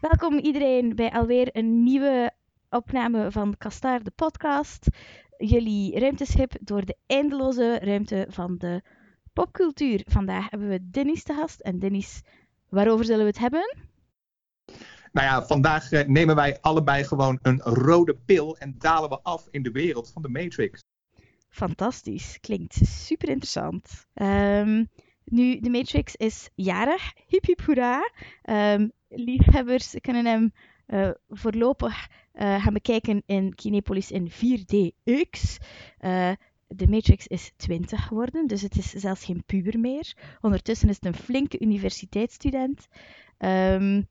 Welkom iedereen bij alweer een nieuwe opname van Kastaar, de podcast. Jullie ruimteschip door de eindeloze ruimte van de popcultuur. Vandaag hebben we Dennis te gast. En Dennis, waarover zullen we het hebben? Nou ja, vandaag eh, nemen wij allebei gewoon een rode pil en dalen we af in de wereld van de Matrix. Fantastisch, klinkt super interessant. Ehm, nu, de Matrix is jarig, hip hip hoera. Ehm, liefhebbers kunnen hem uh, voorlopig uh, gaan bekijken in Kinepolis in 4DX. Uh, de Matrix is 20 geworden, dus het is zelfs geen puber meer. Ondertussen is het een flinke universiteitsstudent. Um,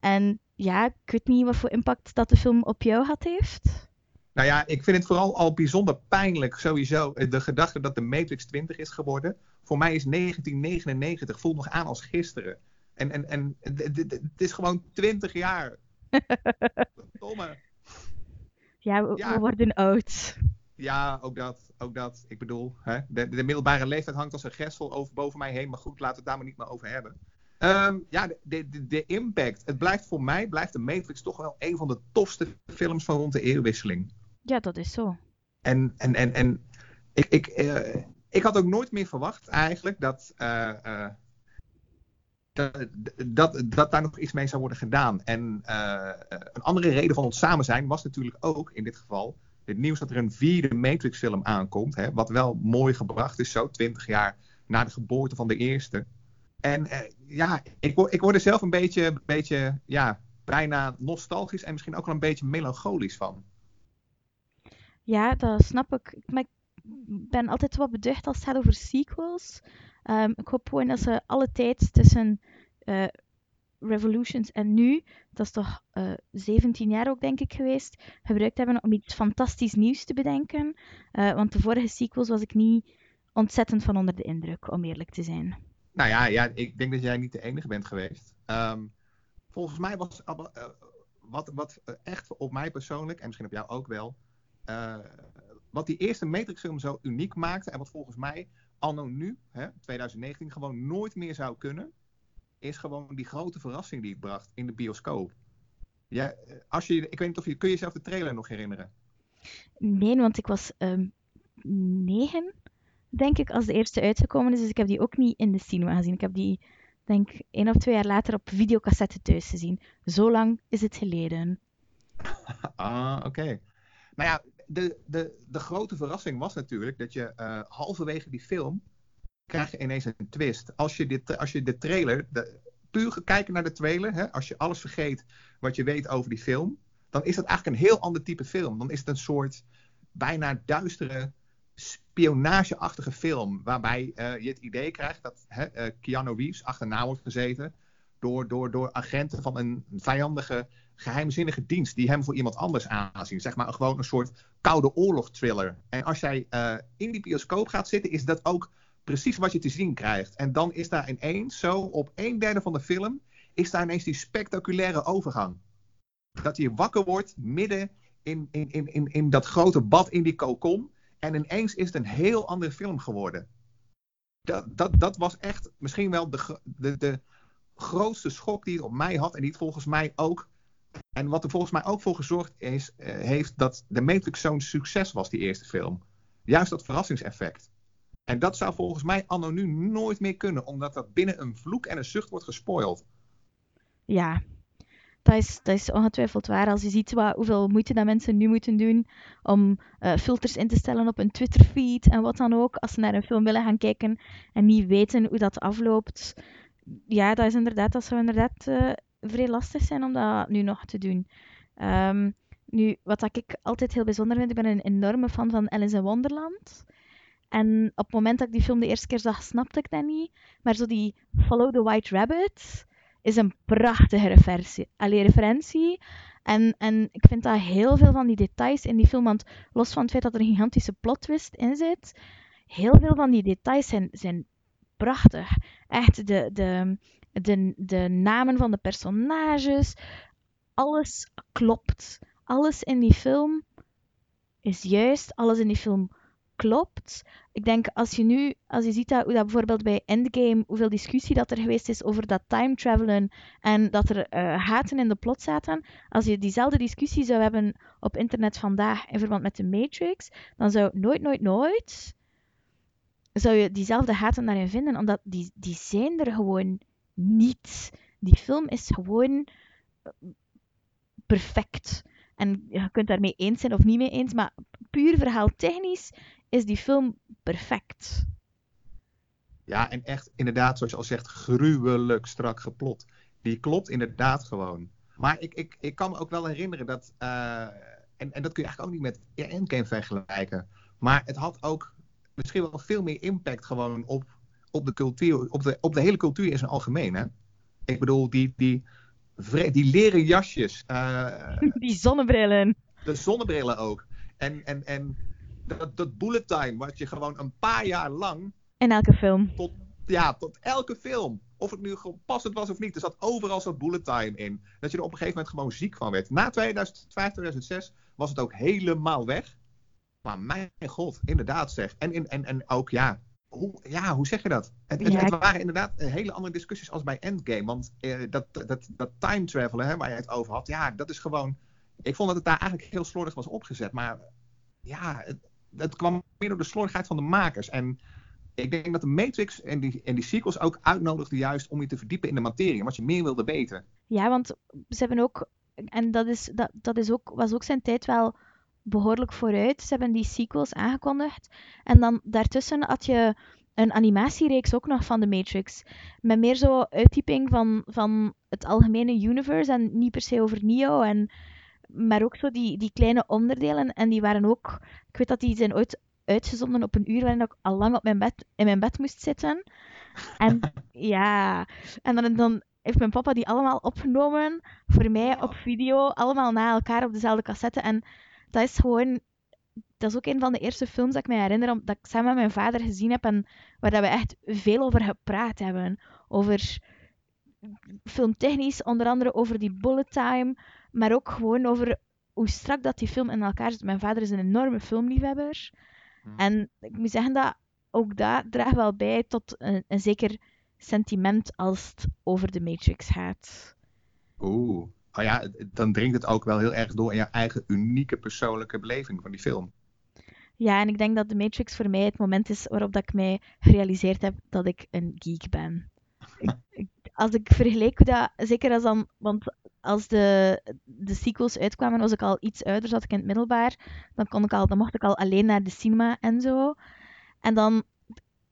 en ja, ik weet niet wat voor impact dat de film op jou had heeft. Nou ja, ik vind het vooral al bijzonder pijnlijk sowieso de gedachte dat de Matrix 20 is geworden. Voor mij is 1999, voelt nog aan als gisteren. En, en, en het is gewoon 20 jaar. Domme. Ja we, ja, we worden oud. Ja, ook dat. Ook dat. Ik bedoel, hè, de, de, middelbare leeftijd hangt als een gestel over, boven mij heen. Maar goed, laten we het daar maar niet meer over hebben. Um, ja, de, de, de, impact. Het blijft voor mij, blijft de Matrix toch wel een van de tofste films van rond de eeuwwisseling. Ja, dat is zo. En, en, en, en ik, ik, uh, ik had ook nooit meer verwacht eigenlijk dat, uh, uh, dat, dat, dat, daar nog iets mee zou worden gedaan. En een andere reden van ons samen zijn was natuurlijk ook in dit geval het nieuws dat er een vierde Matrix film aankomt. Hè, wat wel mooi gebracht is, zo 20 jaar na de geboorte van de eerste. En ja, ik, ik word er zelf een beetje, beetje ja, bijna nostalgisch en misschien ook wel een beetje melancholisch van. Ja, dat snap ik. Maar ik ben altijd wat beducht als het gaat over sequels. Um, ik hoop gewoon dat ze alle tijd tussen uh, Revolutions en nu, dat is toch uh, eh, 17 jaar ook denk ik geweest, gebruikt hebben om iets fantastisch nieuws te bedenken. Uh, want de vorige sequels was ik niet ontzettend van onder de indruk, om eerlijk te zijn. Nou ja, ja ik denk dat jij niet de enige bent geweest. Um, volgens mij was wat, wat echt op mij persoonlijk, en misschien op jou ook wel, uh, wat die eerste Matrix-film zo uniek maakte en wat volgens mij anno nu, hè, 2019, gewoon nooit meer zou kunnen, is gewoon die grote verrassing die het bracht in de bioscoop. Ja, als je, ik weet niet of je, kun je jezelf de trailer nog herinneren? Nee, want ik was um, negen, denk ik, als de eerste uitgekomen is. Dus ik heb die ook niet in de cinema gezien. Ik heb die, denk één of twee jaar later op videocassette thuis gezien. Zo lang is het geleden. ah, oké. Okay. Nou ja, de, de, de grote verrassing was natuurlijk dat je uh, halverwege die film krijg je ineens een twist. Als je, dit, als je de trailer, puur kijken naar de trailer, hè, als je alles vergeet wat je weet over die film, dan is dat eigenlijk een heel ander type film. Dan is het een soort bijna duistere, spionageachtige film. Waarbij uh, je het idee krijgt dat hè, uh, Keanu Reeves achterna wordt gezeten door, door, door agenten van een vijandige geheimzinnige dienst die hem voor iemand anders aanzien. Zeg maar gewoon een soort koude oorlog thriller. En als jij uh, in die bioscoop gaat zitten, is dat ook precies wat je te zien krijgt. En dan is daar ineens, zo op een derde van de film, is daar ineens die spectaculaire overgang. Dat hij wakker wordt midden in, in, in, in, in dat grote bad in die kokon. En ineens is het een heel andere film geworden. Dat, dat, dat was echt misschien wel de, de, de grootste schok die het op mij had. En die het volgens mij ook en wat er volgens mij ook voor gezorgd is, uh, heeft dat de Matrix zo'n succes was, die eerste film. Juist dat verrassingseffect. En dat zou volgens mij anno nu nooit meer kunnen, omdat dat binnen een vloek en een zucht wordt gespoild. Ja, dat is, dat is ongetwijfeld waar. Als je ziet wat, hoeveel moeite dat mensen nu moeten doen om uh, filters in te stellen op een Twitter-feed en wat dan ook, als ze naar een film willen gaan kijken en niet weten hoe dat afloopt. Ja, dat is inderdaad, dat zou inderdaad uh, vrij lastig zijn om dat nu nog te doen. Um, nu, wat ik altijd heel bijzonder vind, ik ben een enorme fan van Alice in Wonderland. En op het moment dat ik die film de eerste keer zag, snapte ik dat niet. Maar zo die Follow the White Rabbit is een prachtige referentie. Allee, referentie. En, en ik vind dat heel veel van die details in die film, want los van het feit dat er een gigantische plot twist in zit, heel veel van die details zijn, zijn prachtig. Echt, de, de, de, de namen van de personages, alles klopt. Alles in die film is juist, alles in die film klopt. ik denk als je nu, als je ziet dat, hoe dat bijvoorbeeld bij Endgame, hoeveel discussie dat er geweest is over dat time travelen en dat er uh, haten in de plot zaten, als je diezelfde discussie zou hebben op internet vandaag in verband met de Matrix, dan zou nooit, nooit, nooit zou je diezelfde haten daarin vinden, omdat die, die zijn er gewoon niet. Die film is gewoon eh, perfect. En je kunt daarmee eens zijn of niet mee eens, maar puur verhaaltechnisch is die film perfect. Ja, en echt inderdaad, zoals je al zegt, gruwelijk strak geplot. Die klopt inderdaad gewoon. Maar ik, ik, ik kan me ook wel herinneren dat, uh, en, en dat kun je eigenlijk ook niet met Endgame vergelijken, maar het had ook misschien wel veel meer impact gewoon op, op de cultuur, op de, op de hele cultuur in zijn algemeen. Hè? Ik bedoel, die, die, die leren jasjes. Uh, die zonnebrillen. De zonnebrillen ook. En, en, en dat, dat bullet time, wat je gewoon een paar jaar lang. In elke film. Tot, ja, tot elke film. Of het nu passend was of niet. Er zat overal zo'n bullet time in. Dat je er op een gegeven moment gewoon ziek van werd. Na 2005, 2006 was het ook helemaal weg. Maar mijn god, inderdaad zeg. En, en, en, en ook, ja, hoe, ja, hoe zeg je dat? Het, het, het, waren inderdaad hele andere discussies als bij Endgame. Want eh, dat, dat, dat time travelen hè, waar je het over had, ja, dat is gewoon. Ik vond dat het daar eigenlijk heel slordig was opgezet. Maar ja, het, het kwam meer door de slordigheid van de makers. En ik denk dat de Matrix en die, en die sequels ook uitnodigden juist om je te verdiepen in de materie. Wat je meer wilde weten. Ja, want ze hebben ook. En dat, is, dat, dat is ook, was ook zijn tijd wel behoorlijk vooruit. Ze hebben die sequels aangekondigd. En dan daartussen had je een animatiereeks ook nog van de Matrix. Met meer zo uittyping van, van het algemene universe en niet per se over Neo. En, maar ook zo die, die kleine onderdelen. En die waren ook... Ik weet dat die zijn ooit uitgezonden op een uur waarin ik al lang op mijn bed, in mijn bed moest zitten. En ja... En dan, dan heeft mijn papa die allemaal opgenomen voor mij op video. Allemaal na elkaar op dezelfde cassette. En dat is gewoon... Dat is ook een van de eerste films dat ik me herinner dat ik samen met mijn vader gezien heb en waar dat we echt veel over gepraat hebben. Over filmtechnisch, onder andere over die bullet time, maar ook gewoon over hoe strak dat die film in elkaar zit. Mijn vader is een enorme filmliefhebber. Hmm. En ik moet zeggen dat ook dat draagt wel bij tot een, een zeker sentiment als het over de Matrix gaat. Oeh ja, dan dringt het ook wel heel erg door in je eigen unieke persoonlijke beleving van die film. Ja, en ik denk dat The Matrix voor mij het moment is waarop dat ik mij gerealiseerd heb dat ik een geek ben. ik, als ik vergelijk dat, zeker als dan, want als de, de sequels uitkwamen, was ik al iets ouder, zat ik in het middelbaar. Dan, kon ik al, dan mocht ik al alleen naar de cinema en zo. En dan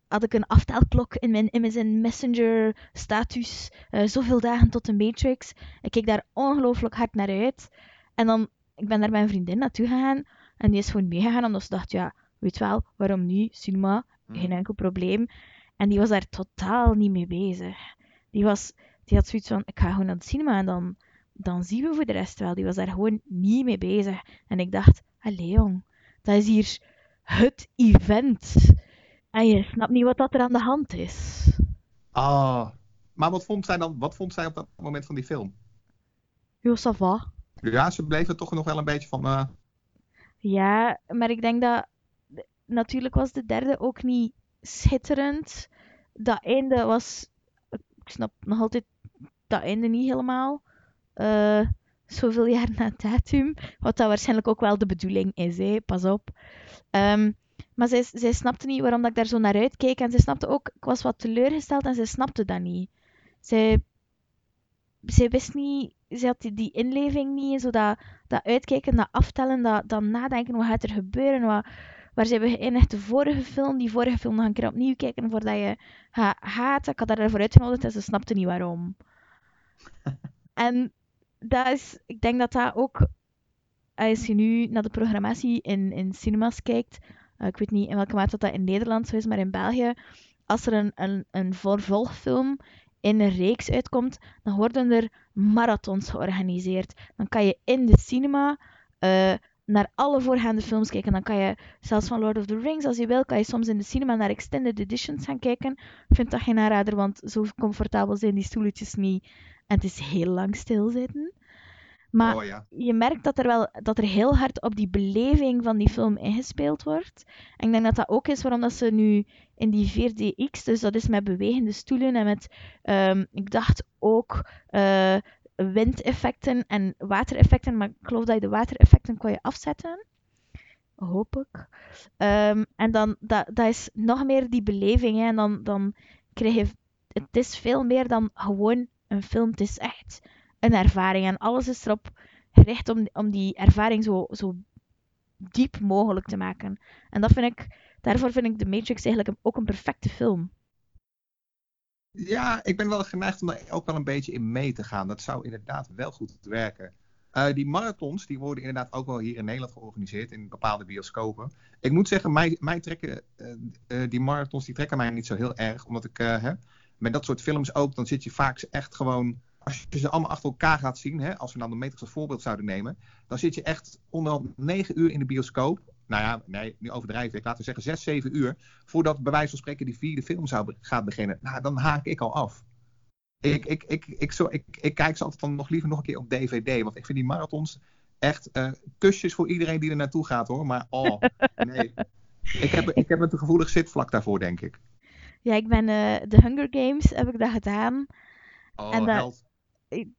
had ik een aftelklok in mijn MSN Messenger status. Uh, zoveel dagen tot de Matrix. Ik keek daar ongelooflijk hard naar uit. En dan, ik ben daar met mijn vriendin naartoe gegaan. En die is gewoon meegegaan, omdat ze dacht, ja, weet wel, waarom niet? Cinema, geen hmm. enkel probleem. En die was daar totaal niet mee bezig. Die, was, die had zoiets van, ik ga gewoon naar het cinema en dan, dan zien we voor de rest wel. Die was daar gewoon niet mee bezig. En ik dacht, allee jong, dat is hier het event. En je snapt niet wat dat er aan de hand is. Ah, maar wat vond zij dan, wat vond zij op dat moment van die film? Ça va. Ja, ze bleef er toch nog wel een beetje van... Uh... Ja, maar ik denk dat... Natuurlijk was de derde ook niet schitterend. Dat einde was... Ik snap nog altijd dat einde niet helemaal. Uh, zoveel jaar na datum. Wat dat waarschijnlijk ook wel de bedoeling is, hè. pas op. Um, maar zij, zij snapte niet waarom dat ik daar zo naar uitkeek. En zij snapte ook, ik was wat teleurgesteld en zij snapte dat niet. Zij, zij wist niet, zij had die, die inleving niet. Zo dat, dat uitkijken, dat aftellen, dat, dat nadenken, wat gaat er gebeuren. Wat, waar zijn we geëindigd de vorige film. Die vorige film nog een keer opnieuw kijken voordat je gaat haten. Ik had haar ervoor uitgenodigd en ze snapte niet waarom. en dat is, ik denk dat dat ook, als je nu naar de programmatie in, in cinemas kijkt, ik weet niet in welke mate dat in Nederland zo is, maar in België, als er een, een, een vervolgfilm in een reeks uitkomt, dan worden er marathons georganiseerd. Dan kan je in de cinema uh, naar alle voorgaande films kijken. Dan kan je zelfs van Lord of the Rings, als je wil, kan je soms in de cinema naar extended editions gaan kijken. Ik vind dat geen aanrader, want zo comfortabel zijn die stoeltjes niet. En het is heel lang stilzitten. Maar Oh ja. je merkt dat er wel dat er heel hard op die beleving van die film ingespeeld wordt. En ik denk dat dat ook is waarom dat ze nu in die 4DX, dus dat is met bewegende stoelen en met, ehm, ik dacht ook eh, windeffecten en watereffecten, maar ik geloof dat je de watereffecten kon je afzetten. Hoop ik. Ehm, en dan, dat, dat is nog meer die beleving. Hè. En dan, dan krijg je... Het is veel meer dan gewoon een film. Het is echt een ervaring. En alles is erop gericht om, om die ervaring zo, zo diep mogelijk te maken. En dat vind ik... Daarvoor vind ik The Matrix eigenlijk ook een perfecte film. Ja, ik ben wel geneigd om daar ook wel een beetje in mee te gaan. Dat zou inderdaad wel goed werken. Eh, die marathons die worden inderdaad ook wel hier in Nederland georganiseerd in bepaalde bioscopen. Ik moet zeggen, mij, mij trekken, eh, eh, die marathons die trekken mij niet zo heel erg. Omdat ik hè, met dat soort films ook, dan zit je vaak echt gewoon. Als je ze allemaal achter elkaar gaat zien, hè, als we nou de Matrix als voorbeeld zouden nemen, dan zit je echt onderhand negen uur in de bioscoop. Nou ja, nee, nu overdrijf ik. Laten we zeggen zes, zeven uur. Voordat bij wijze van spreken die vierde film zou gaat beginnen. Nou, dan haak ik al af. Ik, ik, ik, ik, zo, ik, ik kijk ze altijd dan nog liever nog een keer op DVD. Want ik vind die marathons echt eh, kusjes voor iedereen die er naartoe gaat hoor. Maar oh, nee. Ik heb, ik heb een gevoelig zitvlak daarvoor, denk ik. Ja, ik ben eh, de Hunger Games, heb ik dat gedaan. Oh, En dat-.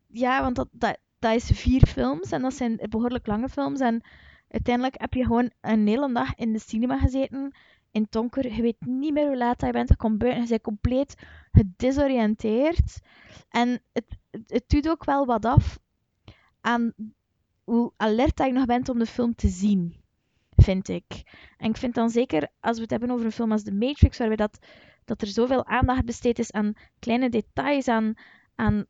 Ja, want dat, dat, dat is vier films en dat zijn behoorlijk lange films. En uiteindelijk heb je gewoon een hele dag in de cinema gezeten, in donker. Je weet niet meer hoe laat je bent. Je komt buiten, je bent compleet gedesoriënteerd. En het, het, het doet ook wel wat af aan hoe alert dat je nog bent om de film te zien, vind ik. En ik vind dan zeker, als we het hebben over een film als The Matrix, waarbij dat, dat er zoveel aandacht besteed is aan kleine details, aan, aan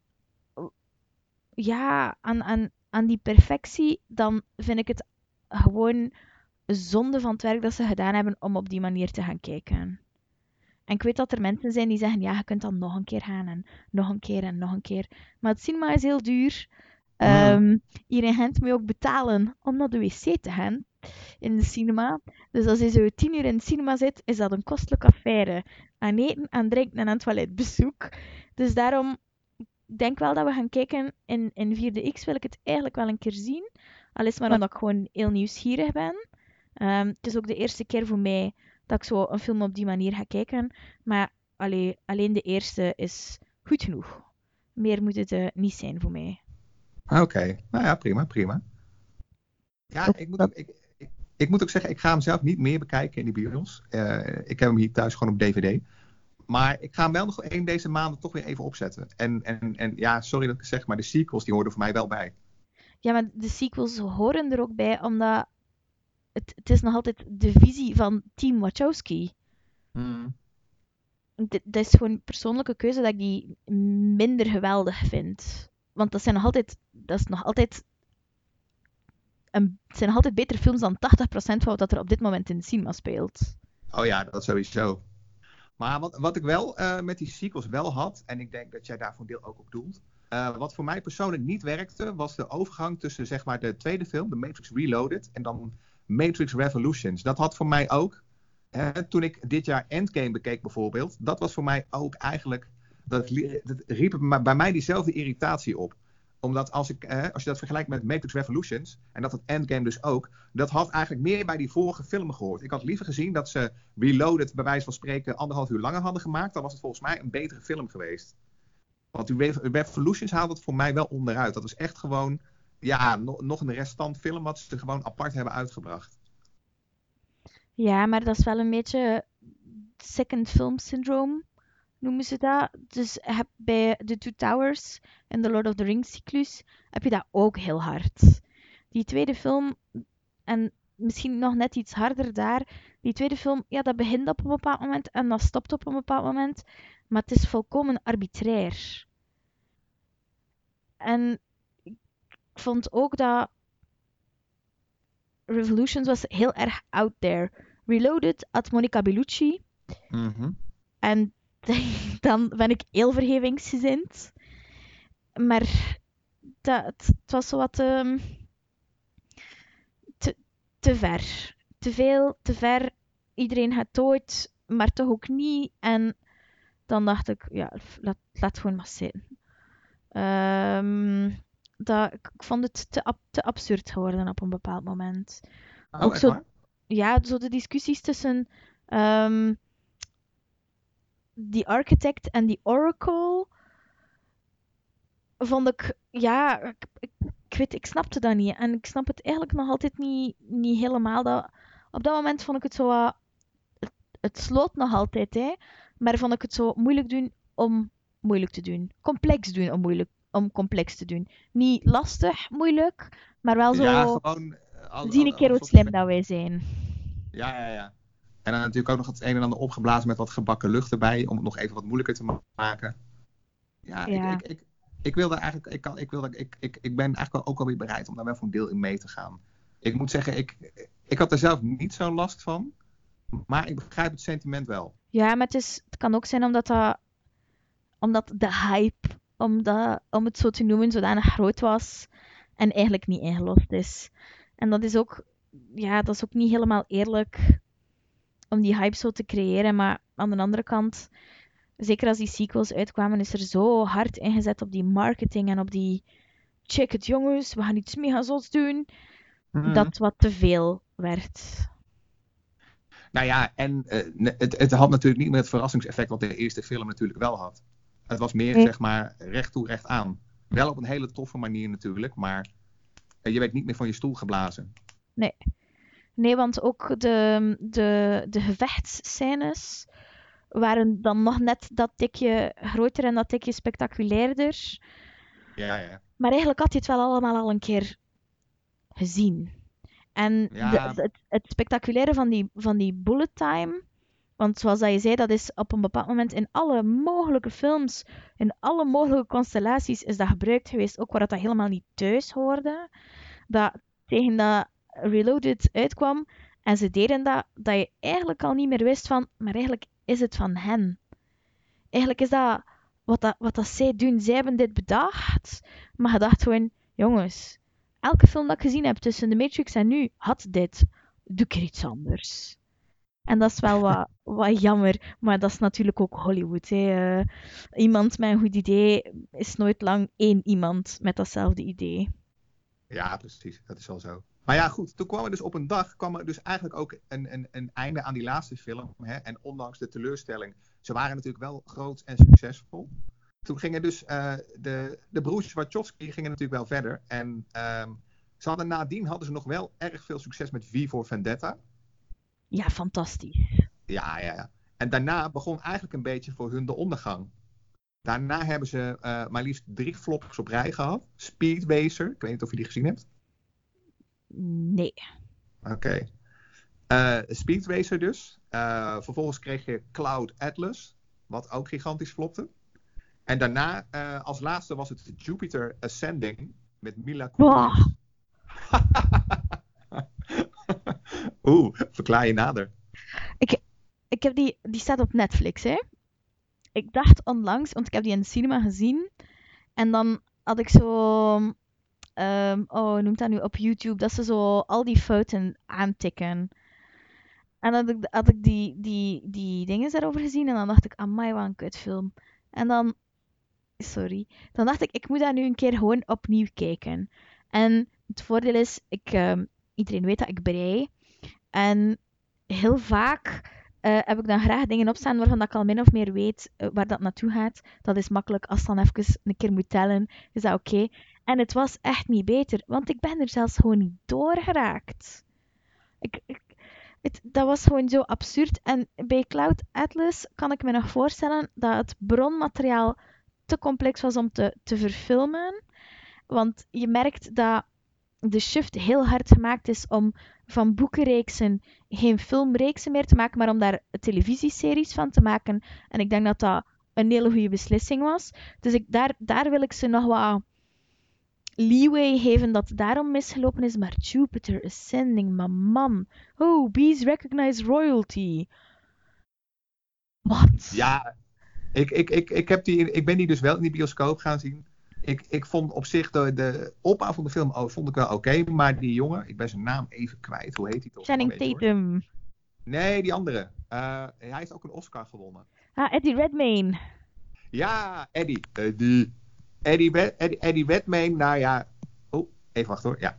ja, aan, aan, aan die perfectie, dan vind ik het gewoon zonde van het werk dat ze gedaan hebben om op die manier te gaan kijken. En ik weet dat er mensen zijn die zeggen, ja, je kunt dan nog een keer gaan en nog een keer en nog een keer. Maar het cinema is heel duur. Ehm, hier in Gent moet je ook betalen om naar de wc te gaan in de cinema. Dus als je zo tien uur in de cinema zit, is dat een kostelijke affaire. Aan eten, aan drinken en aan toiletbezoek. Dus daarom denk wel dat we gaan kijken in, in 4DX wil ik het eigenlijk wel een keer zien. Al is het maar omdat ik gewoon heel nieuwsgierig ben. Ehm, het is ook de eerste keer voor mij dat ik zo een film op die manier ga kijken. Maar allee, alleen de eerste is goed genoeg. Meer moet het eh, niet zijn voor mij. Oké, nou ja, prima, prima. Ja, ik moet, ook, ik, ik, ik moet ook zeggen, ik ga hem zelf niet meer bekijken in die bios. Eh, ik heb hem hier thuis gewoon op DVD. Maar ik ga hem wel nog één deze maanden toch weer even opzetten. En, en, en ja, sorry dat ik het zeg, maar de sequels die hoorden voor mij wel bij. Ja, maar de sequels horen er ook bij, omdat het, het is nog altijd de visie van Team Wachowski. D- dat is gewoon een persoonlijke keuze dat ik die minder geweldig vind. Want dat zijn nog altijd, dat is nog altijd, een, zijn nog altijd betere films dan 80% van wat er op dit moment in de cinema speelt. Oh ja, dat sowieso. Maar wat, wat ik wel eh, met die sequels wel had, en ik denk dat jij daar voor een deel ook op doelt. eh, wat voor mij persoonlijk niet werkte, was de overgang tussen zeg maar de tweede film, The Matrix Reloaded, en dan Matrix Revolutions. Dat had voor mij ook, hè, toen ik dit jaar Endgame bekeek bijvoorbeeld, dat was voor mij ook eigenlijk, dat, dat riep bij mij diezelfde irritatie op omdat als, ik, eh, als je dat vergelijkt met Matrix Revolutions, en dat het Endgame dus ook, dat had eigenlijk meer bij die vorige film gehoord. Ik had liever gezien dat ze Reloaded, bij wijze van spreken, anderhalf uur langer hadden gemaakt. Dan was het volgens mij een betere film geweest. Want Revolutions haalde het voor mij wel onderuit. Dat is echt gewoon, ja, no- nog een restant film wat ze gewoon apart hebben uitgebracht. Ja, maar dat is wel een beetje second film syndrome, noemen ze dat. Dus bij The Two Towers en The Lord of the Rings cyclus heb je dat ook heel hard. Die tweede film, en misschien nog net iets harder daar, die tweede film, ja, dat begint op een bepaald moment en dat stopt op een bepaald moment, maar het is volkomen arbitrair. En ik vond ook dat Revolutions was heel erg out there. Reloaded had Monica Bellucci. En dan ben ik heel vergevingsgezind. Maar dat, het, was zo wat ehm, te, te ver. Te veel, te ver. Iedereen gaat dood, maar toch ook niet. En dan dacht ik, ja, laat, laat gewoon maar zitten. Ehm, dat, ik vond het te, te absurd geworden op een bepaald moment. Oh, Ook zo- waar? Ja, zo de discussies tussen ehm die architect en die oracle vond ik, ja, ik, ik, weet, ik snapte dat niet. En ik snap het eigenlijk nog altijd niet, niet helemaal. Dat, op dat moment vond ik het zo wat, het, het sloot nog altijd, hè. Maar vond ik het zo moeilijk doen om moeilijk te doen. Complex doen om moeilijk, om complex te doen. Niet lastig, moeilijk, maar wel zo, Ja, gewoon... eh, al- een keer hoe slim dat wij zijn. Ja, ja, ja. En dan natuurlijk ook nog het een en ander opgeblazen met wat gebakken lucht erbij, om het nog even wat moeilijker te ma- maken. Ja, Ja. Ik, ik, ik, ik wil daar eigenlijk, ik, kan, ik, wil daar, ik, ik, ik ben eigenlijk wel ook wel weer bereid om daar wel voor een deel in mee te gaan. Ik moet zeggen, ik, ik had er zelf niet zo last van, maar ik begrijp het sentiment wel. Ja, maar het, is, het kan ook zijn omdat, dat, omdat de hype, om, dat, om het zo te noemen, zodanig groot was en eigenlijk niet ingelost is. En dat is ook, ja, dat is ook niet helemaal eerlijk om die hype zo te creëren. Maar aan de andere kant, zeker als die sequels uitkwamen, is er zo hard ingezet op die marketing en op die check het jongens, we gaan iets mega zots doen, Mhm. dat wat te veel werd. Nou ja, en eh, het, het had natuurlijk niet meer het verrassingseffect wat de eerste film natuurlijk wel had. Het was meer, Nee. zeg maar, recht toe, recht aan. Wel op een hele toffe manier natuurlijk, maar eh, je werd niet meer van je stoel geblazen. Nee, want ook de, de, de gevechtsscènes waren dan nog net dat tikje groter en dat tikje spectaculairder. Ja, ja. Maar eigenlijk had je het wel allemaal al een keer gezien. En Ja. de- het, het spectaculaire van die, van die bullet time, want zoals dat je zei, dat is op een bepaald moment in alle mogelijke films, in alle mogelijke constellaties is dat gebruikt geweest, ook waar dat helemaal niet thuis hoorde. Dat tegen dat Reloaded uitkwam en ze deden dat, dat je eigenlijk al niet meer wist van, maar eigenlijk is het van hen. Eigenlijk is dat wat, dat, wat dat zij doen. Zij hebben dit bedacht, maar je dacht gewoon, jongens, elke film dat ik gezien heb tussen The Matrix en nu had dit. Doe ik er iets anders. En dat is wel wat, wat jammer, maar dat is natuurlijk ook Hollywood. Hè. Eh, iemand met een goed idee is nooit lang één iemand met datzelfde idee. Ja, precies. Dat is wel zo. Maar ja, goed. Toen kwam er dus op een dag kwam er dus eigenlijk ook een, een, een einde aan die laatste film. Hè? En ondanks de teleurstelling, ze waren natuurlijk wel groot en succesvol. Toen gingen dus eh, de, de broers Wachowski gingen natuurlijk wel verder. En ehm, ze hadden nadien hadden ze nog wel erg veel succes met V voor Vendetta. Ja, fantastisch. Ja, ja, ja. En daarna begon eigenlijk een beetje voor hun de ondergang. Daarna hebben ze eh, maar liefst drie flops op rij gehad. Speed Racer, ik weet niet of je die gezien hebt. Nee. Oké. Eh, Speed Racer dus. Eh, vervolgens kreeg je Cloud Atlas, wat ook gigantisch flopte. En daarna, eh, als laatste was het Jupiter Ascending met Mila Kunis. Oeh, verklaar je nader. Ik heb die, die staat op Netflix, hè. Ik dacht onlangs, want ik heb die in de cinema gezien. En dan had ik zo... ehm, oh, noemt dat nu? Op YouTube. Dat ze zo al die fouten aantikken. En dan had ik, had ik die, die, die dingen daarover gezien. En dan dacht ik, amai, wat een kutfilm. En dan... Sorry. Dan dacht ik, ik moet dat nu een keer gewoon opnieuw kijken. En het voordeel is, ik, ehm, iedereen weet dat ik brei. En heel vaak eh, heb ik dan graag dingen opstaan waarvan ik al min of meer weet eh, waar dat naartoe gaat. Dat is makkelijk als dan even een keer moet tellen. Is dat oké? En het was echt niet beter, want ik ben er zelfs gewoon niet doorgeraakt. Ik, ik, dat was gewoon zo absurd. En bij Cloud Atlas kan ik me nog voorstellen dat het bronmateriaal te complex was om te, te verfilmen. Want je merkt dat de shift heel hard gemaakt is om van boekenreeksen geen filmreeksen meer te maken, maar om daar televisieseries van te maken. En ik denk dat dat een hele goede beslissing was. Dus ik, daar, daar wil ik ze nog wat leeway geven dat daarom misgelopen is. Maar Jupiter Ascending, maar man. Oh, bees recognize royalty. Wat? Ja, ik, ik, ik, ik, heb die, ik ben die dus wel in die bioscoop gaan zien. Ik, ik vond op zich de, de opbouw van de film oh, vond ik wel oké. maar die jongen, ik ben zijn naam even kwijt. Hoe heet hij toch? Channing Oh, hoor. Tatum. Nee, die andere. Eh, hij heeft ook een Oscar gewonnen. Ah, Eddie Redmayne. Ja, Eddie. Eddie. Eddie, Red, Eddie, Eddie Redmayne, nou ja. Oh, even wachten hoor. Ja.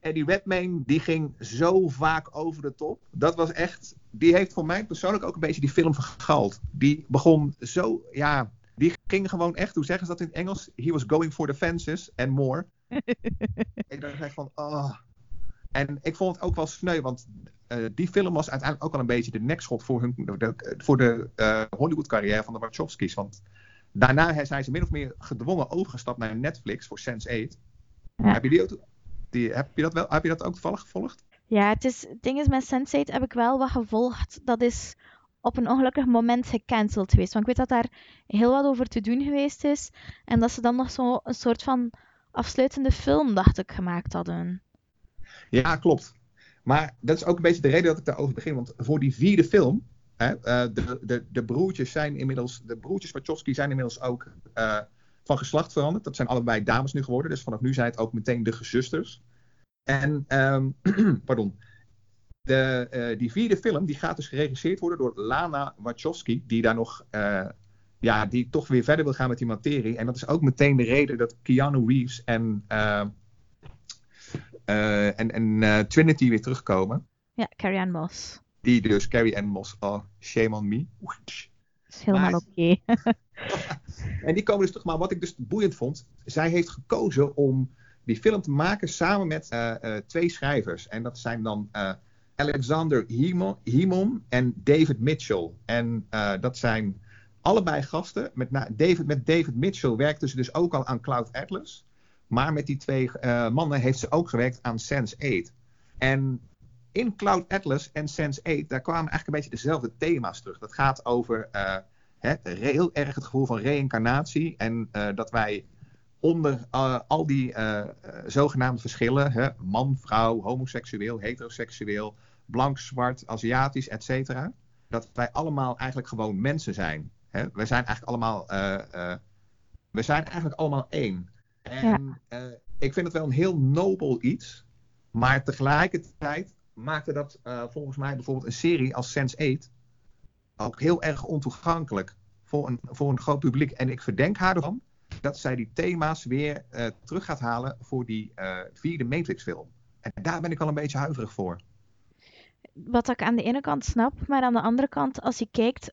Eddie Redmayne, die ging zo vaak over de top. Dat was echt. Die heeft voor mij persoonlijk ook een beetje die film vergald. Die begon zo. Ja, die ging gewoon echt. Hoe zeggen ze dat in het Engels? He was going for the fences and more. ik dacht echt van. Oh. En ik vond het ook wel sneu, want uh, die film was uiteindelijk ook wel een beetje de nekschot voor, hun, de, voor de uh, Hollywood-carrière van de Wachowski's. Want daarna zijn ze min of meer gedwongen overgestapt naar Netflix voor Sense8. Ja. Heb, je die ook, die, heb, je dat wel, heb je dat ook toevallig gevolgd? Ja, het, is, het ding is met Sense8 heb ik wel wat gevolgd. Dat is op een ongelukkig moment gecanceld geweest. Want ik weet dat daar heel wat over te doen geweest is. En dat ze dan nog zo een soort van afsluitende film, dacht ik, gemaakt hadden. Ja, klopt. Maar dat is ook een beetje de reden dat ik daarover begin. Want voor die vierde film, uh, de, de, de broertjes zijn inmiddels, de broertjes Wachowski zijn inmiddels ook uh, van geslacht veranderd. Dat zijn allebei dames nu geworden. Dus vanaf nu zijn het ook meteen de gezusters. En, um, pardon. De, uh, die vierde film die gaat dus geregisseerd worden door Lana Wachowski. Die daar nog, ja, die toch weer verder wil gaan met die materie. En dat is ook meteen de reden dat Keanu Reeves en uh, en, en Trinity weer terugkomen. Ja, Carrie Ann Moss. Die dus, Carrie Moss, oh, shame on me. Dat is helemaal oké. Okay. en die komen dus terug, maar wat ik dus boeiend vond, zij heeft gekozen om die film te maken samen met uh, twee schrijvers. En dat zijn dan Alexander Himon en David Mitchell. En dat zijn allebei gasten. Met, David, met David Mitchell werkten ze dus ook al aan Cloud Atlas. Maar met die twee mannen heeft ze ook gewerkt aan Sense8. En in Cloud Atlas en Sense8, daar kwamen eigenlijk een beetje dezelfde thema's terug. Dat gaat over uh, hè, heel erg het gevoel van reïncarnatie. En uh, dat wij onder al die zogenaamde verschillen, hè, man, vrouw, homoseksueel, heteroseksueel, blank, zwart, Aziatisch, et cetera. Dat wij allemaal eigenlijk gewoon mensen zijn. Hè? We zijn eigenlijk allemaal, we zijn eigenlijk allemaal één. En ja. ik vind het wel een heel nobel iets. Maar tegelijkertijd maakte dat uh, volgens mij bijvoorbeeld een serie als Sense8 ook heel erg ontoegankelijk voor een, voor een groot publiek. En ik verdenk haar ervan dat zij die thema's weer uh, terug gaat halen voor die vierde Matrix-film. En daar ben ik al een beetje huiverig voor. Wat ik aan de ene kant snap, maar aan de andere kant, als je kijkt,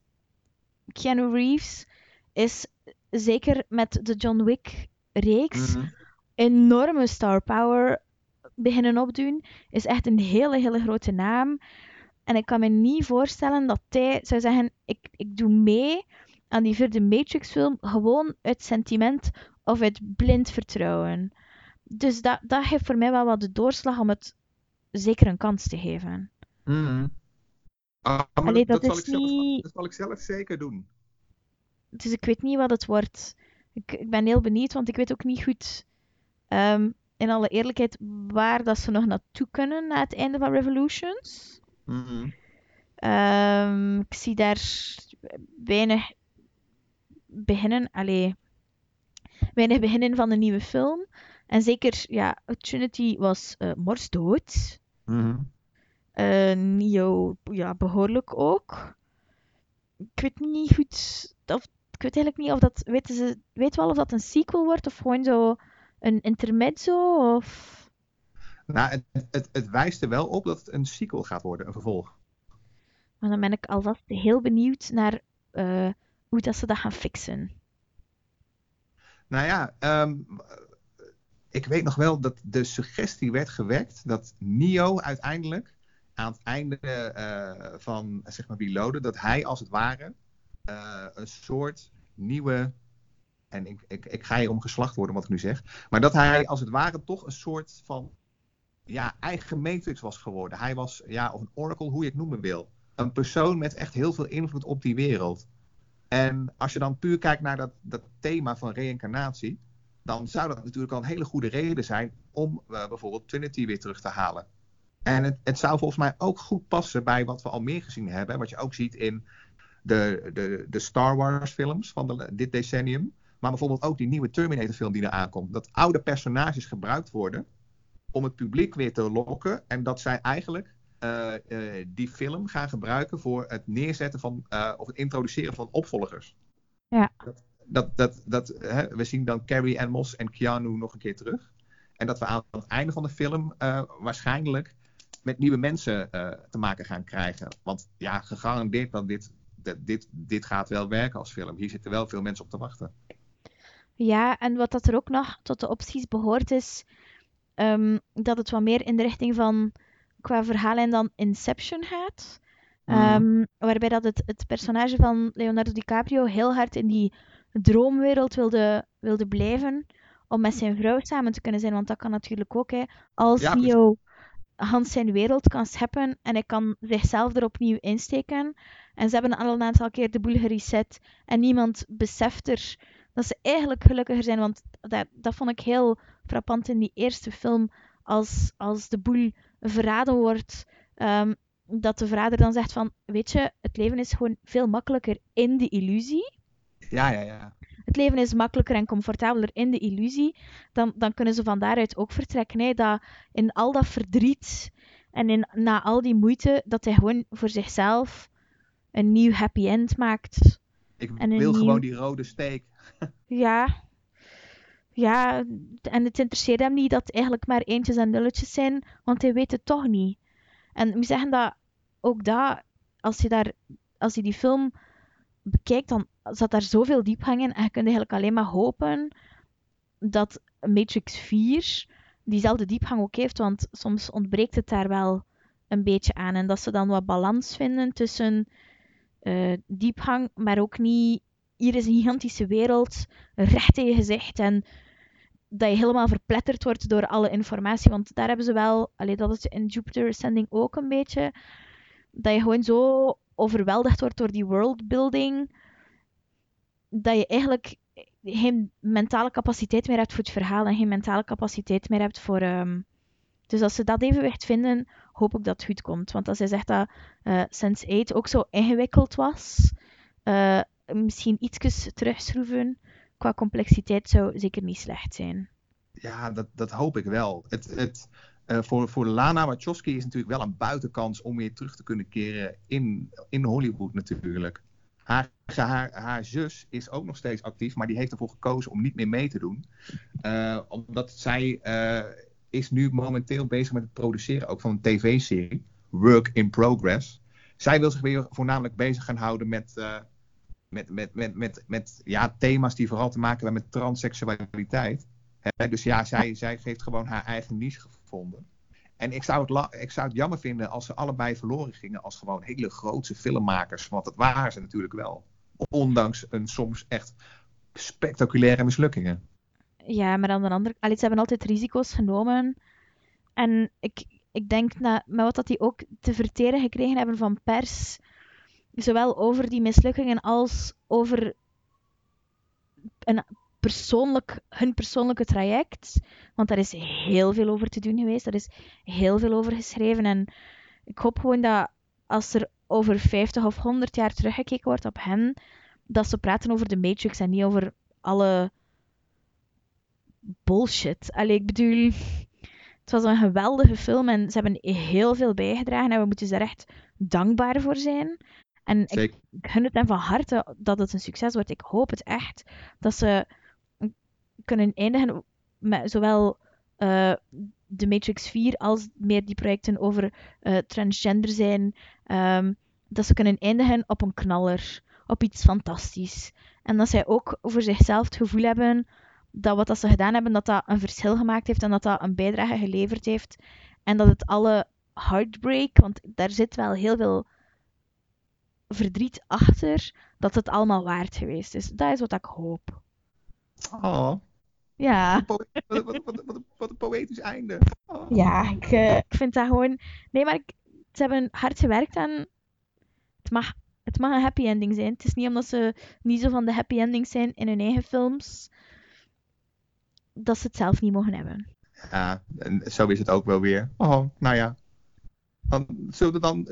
Keanu Reeves is zeker met de John Wick reeks mm-hmm. enorme star power beginnen opdoen. Is echt een hele, hele grote naam. En ik kan me niet voorstellen dat hij zou zeggen: ik, ik doe mee aan die vierde Matrix-film gewoon uit sentiment of uit blind vertrouwen. Dus dat, dat heeft voor mij wel wat de doorslag om het zeker een kans te geven. Mm-hmm. Ah, Allee, dat, dat, zal niet... zelf, dat zal ik zelf zeker doen. Dus ik weet niet wat het wordt ik, ik ben heel benieuwd, want ik weet ook niet goed, um, in alle eerlijkheid, waar dat ze nog naartoe kunnen na het einde van Revolutions. Mm -hmm. um, ik zie daar weinig beginnen, allee, weinig beginnen van een nieuwe film. En zeker, ja, Trinity was uh, morsdood. Mm -hmm. uh, Neo, ja, behoorlijk ook. Ik weet niet goed of weet eigenlijk niet of dat. Weten ze weet wel of dat een sequel wordt of gewoon zo een intermezzo? Of... Nou, het, het, het wijst er wel op dat het een sequel gaat worden, een vervolg. Maar dan ben ik alvast heel benieuwd naar uh, hoe dat ze dat gaan fixen. Nou ja, um, ik weet nog wel dat de suggestie werd gewekt dat Neo uiteindelijk aan het einde uh, van zeg maar Reloaded, dat hij als het ware uh, een soort nieuwe. En ik, ik, ik ga hier om geslacht worden wat ik nu zeg. Maar dat hij als het ware toch een soort van ja, eigen matrix was geworden. Hij was, ja, of een oracle, hoe je het noemen wil. Een persoon met echt heel veel invloed op die wereld. En als je dan puur kijkt naar dat, dat thema van reïncarnatie, dan zou dat natuurlijk al een hele goede reden zijn om uh, bijvoorbeeld Trinity weer terug te halen. En het, het, zou volgens mij ook goed passen bij wat we al meer gezien hebben. Wat je ook ziet in de, de, de Star Wars films van dit decennium. Maar bijvoorbeeld ook die nieuwe Terminator film die er aankomt. Dat oude personages gebruikt worden om het publiek weer te lokken. En dat zij eigenlijk uh, uh, die film gaan gebruiken voor het neerzetten van, uh, of het introduceren van opvolgers. Ja. Dat, dat, dat, dat, hè, we zien dan Carrie Ann Moss en Keanu nog een keer terug. En dat we aan het einde van de film waarschijnlijk met nieuwe mensen te maken gaan krijgen. Want ja, gegarandeerd dat dit, dat dit, dit gaat wel werken als film. Hier zitten wel veel mensen op te wachten. Ja, en wat dat er ook nog tot de opties behoort is um, dat het wat meer in de richting van qua verhaal dan Inception gaat. Mm. Um, waarbij dat het, het personage van Leonardo DiCaprio heel hard in die droomwereld wilde, wilde blijven om met zijn vrouw samen te kunnen zijn. Want dat kan natuurlijk ook. Hè. Als ja, Neo Hans zijn wereld kan scheppen en hij kan zichzelf er opnieuw insteken. En ze hebben al een aantal keer de boel gereset en niemand beseft er dat ze eigenlijk gelukkiger zijn. Want dat, dat vond ik heel frappant in die eerste film. Als, als de boel verraden wordt, um, dat de vader dan zegt van, weet je, het leven is gewoon veel makkelijker in de illusie. Ja, ja, ja. Het leven is makkelijker en comfortabeler in de illusie. Dan, dan kunnen ze van daaruit ook vertrekken. Hè, dat in al dat verdriet en in, na al die moeite, dat hij gewoon voor zichzelf een nieuw happy end maakt. Ik wil gewoon die rode steek. Ja. Ja, en het interesseert hem niet dat eigenlijk maar eentjes en nulletjes zijn, want hij weet het toch niet. En ik moet zeggen dat ook dat, als je, daar, als je die film bekijkt, dan zat daar zoveel diepgang in. En je kunt eigenlijk alleen maar hopen dat Matrix 4 diezelfde diepgang ook heeft. Want soms ontbreekt het daar wel een beetje aan. En dat ze dan wat balans vinden tussen uh, diepgang, maar ook niet. Hier is een gigantische wereld, recht in je gezicht. En dat je helemaal verpletterd wordt door alle informatie. Want daar hebben ze wel, allee, dat is in Jupiter Ascending ook een beetje, dat je gewoon zo overweldigd wordt door die worldbuilding, dat je eigenlijk geen mentale capaciteit meer hebt voor het verhaal en geen mentale capaciteit meer hebt voor. Um... Dus als ze dat evenwicht vinden, hoop ik dat het goed komt. Want als hij zegt dat uh, Sense8 ook zo ingewikkeld was, uh, misschien iets terugschroeven qua complexiteit zou zeker niet slecht zijn. Ja, dat, dat hoop ik wel. Het, het, uh, voor, voor Lana Wachowski is natuurlijk wel een buitenkans om weer terug te kunnen keren in, in Hollywood natuurlijk. Haar, haar, haar zus is ook nog steeds actief, maar die heeft ervoor gekozen om niet meer mee te doen. Uh, omdat zij uh, is nu momenteel bezig met het produceren ook van een tv-serie, Work in Progress. Zij wil zich weer voornamelijk bezig gaan houden met, met, met, met, met, met ja, thema's die vooral te maken hebben met transseksualiteit. dus ja, zij, zij geeft gewoon haar eigen niche gevonden. En ik zou, het ik zou het jammer vinden als ze allebei verloren gingen als gewoon hele grootse filmmakers. Want dat waren ze natuurlijk wel. Ondanks een soms echt spectaculaire mislukkingen. Ja, maar aan de andere kant, ze hebben altijd risico's genomen. En ik, ik denk, na, met wat dat die ook te verteren gekregen hebben van pers, zowel over die mislukkingen als over een persoonlijk, hun persoonlijke traject. Want daar is heel veel over te doen geweest. Daar is heel veel over geschreven. En ik hoop gewoon dat als er over 50 of 100 jaar teruggekeken wordt op hen, dat ze praten over de Matrix en niet over alle bullshit. Allee, ik bedoel, het was een geweldige film en ze hebben heel veel bijgedragen en we moeten ze er echt dankbaar voor zijn. En ik, ik gun het hen van harte dat het een succes wordt. Ik hoop het echt dat ze kunnen eindigen met zowel uh, de Matrix 4 als meer die projecten over uh, transgender zijn. Um, dat ze kunnen eindigen op een knaller, op iets fantastisch. En dat zij ook voor zichzelf het gevoel hebben dat wat dat ze gedaan hebben, dat dat een verschil gemaakt heeft en dat dat een bijdrage geleverd heeft. En dat het alle heartbreak, want daar zit wel heel veel verdriet achter, dat het allemaal waard geweest is. Dat is wat ik hoop. Oh. Ja. Wat, wat, wat, wat, een poëtisch einde. Oh. Ja, ik, uh, ik vind dat gewoon... Nee, maar ik, ze hebben hard gewerkt en het mag, het mag een happy ending zijn. Het is niet omdat ze niet zo van de happy endings zijn in hun eigen films, dat ze het zelf niet mogen hebben. Ja, en zo is het ook wel weer. Oh, nou ja. Dan, zullen, we dan,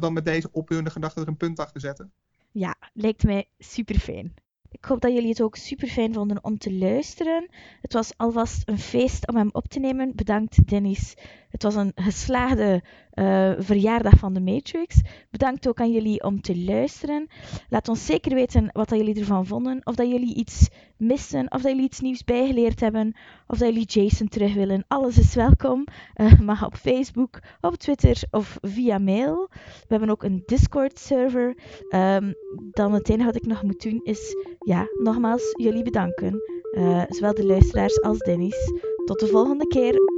dan met deze opbeurende gedachte er een punt achter zetten? Ja, lijkt mij super fijn. Ik hoop dat jullie het ook super fijn vonden om te luisteren. Het was alvast een feest om hem op te nemen. Bedankt Dennis Het was een geslaagde uh, verjaardag van de Matrix. Bedankt ook aan jullie om te luisteren. Laat ons zeker weten wat dat jullie ervan vonden. Of dat jullie iets missen, of dat jullie iets nieuws bijgeleerd hebben, of dat jullie Jason terug willen. Alles is welkom. Uh, mag op Facebook, op Twitter of via mail. We hebben ook een Discord-server. Um, dan het enige wat ik nog moet doen is, ja, nogmaals jullie bedanken. Uh, zowel de luisteraars als Dennis. Tot de volgende keer.